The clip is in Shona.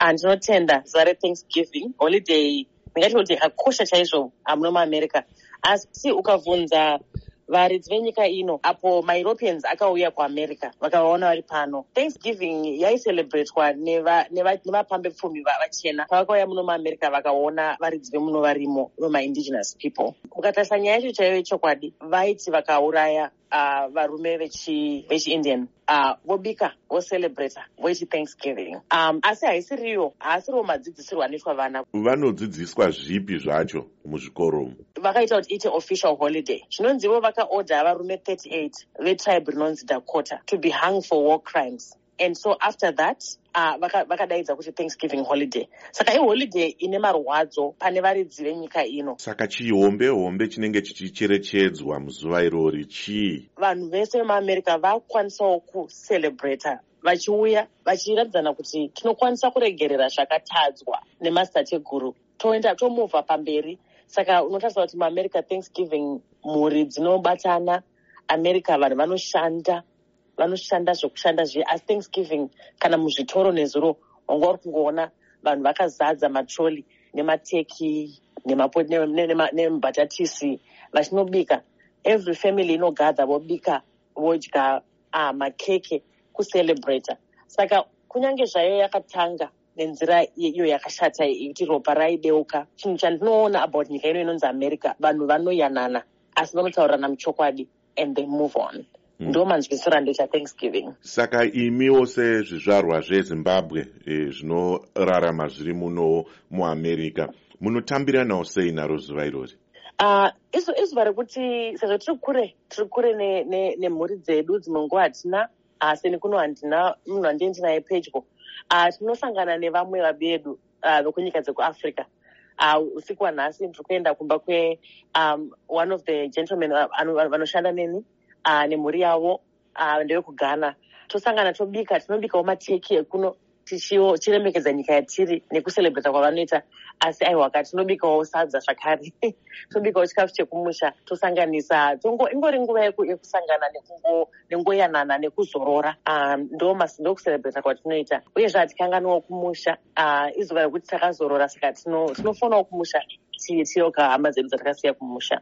handinotenda zuva rethanksgiving holiday. Ndingati kuti akosha chaizvo amuno muamerica asi ukabvunza varidzi venyika ino apo maeuropeans akauya kuamerica vakavaona vari pano thanksgiving yaicelebratowa nevapambe pfumi vachena pavakauya muno muamerica vakaona varidzi vemuno varimo vemaindigenous people. Ukatarisa nyaya yacho chaiyo yechokwadi vaiti vakauraya uh, varume vechiindian uh, vobika vocelebrata voiti thanksgiving. Um, asi haisiriyo haasiriwo madzidzisirwo anoitwa vana. Vanodzidziswa zvipi zvacho muzvikoro vakaita kuti ite official holiday. Zvinonzivo vakaodha varume 38 vetribe rinonzi dakota to be hung for war crimes and so after that uh, vakadaidza kuti thanksgiving holiday. Saka iholiday ine marwadzo pane varidzi venyika ino. Saka chihombe hombe chinenge chichicherechedzwa muzuva irori chii? Vanhu vese vemuamerica vakukwanisawo kucelebrata vachiuya vachiratidzana kuti tinokwanisa kuregerera zvakatadzwa nemazitateguru toenda tomuvha pamberi. Saka unotarisa kuti muamerica thanksgiving mhuri dzinobatana. America vanhu vanoshanda vanoshanda zvokushanda zve asi thanksgiving kana muzvitoro nezuro wanga uri kungoona vanhu vakazadza matroli nemateki nembatatisi vachinobika every family inogadha vobika vodya ah, makeke kucelebrata saka kunyange zvayo yakatanga nenzira iyo yakashata yekuti ropa raideuka chinhu chandinoona about nyika ino inonzi america vanhu vanoyanana asi vanotaurirana muchokwadi and they move on. Ndo manzwisirando chathanksgiving saka imiwo sezvizvarwa zvezimbabwe e, zvinorarama zviri muno muamerica munotambiranawo sei naro zuva irori? Uh, izuva rekuti sezvo tiri kure tiri kure nemhuri dzedu dzimwe nguva hatina asi nekuno handina munhu handie ndinaye pedyo. Uh, tinosangana nevamwe vabedu uh, vekunyika dzekuafrica usiku wanhasi ndiri kuenda kumba kwe um, one of the gentlemen vanoshanda neni uh, nemhuri yavo uh, ndevekughana tosangana tobika tinobikawo mateki ekuno tichiremekedza nyika yatiri nekucelebrata kwavanoita. Asi aiwaka tinobikawo sadza zvakare. Tobikawo chikafu chekumusha tosanganisa. Ingori nguva yekusangana nengoyanana nekuzorora. Ndo kucelebrata kwatinoita. Uyezve hatikanganiwo kumusha izuva rekuti takazorora saka tinofoonawo kumusha tiyoga hama dzedu dzatakasiya kumusha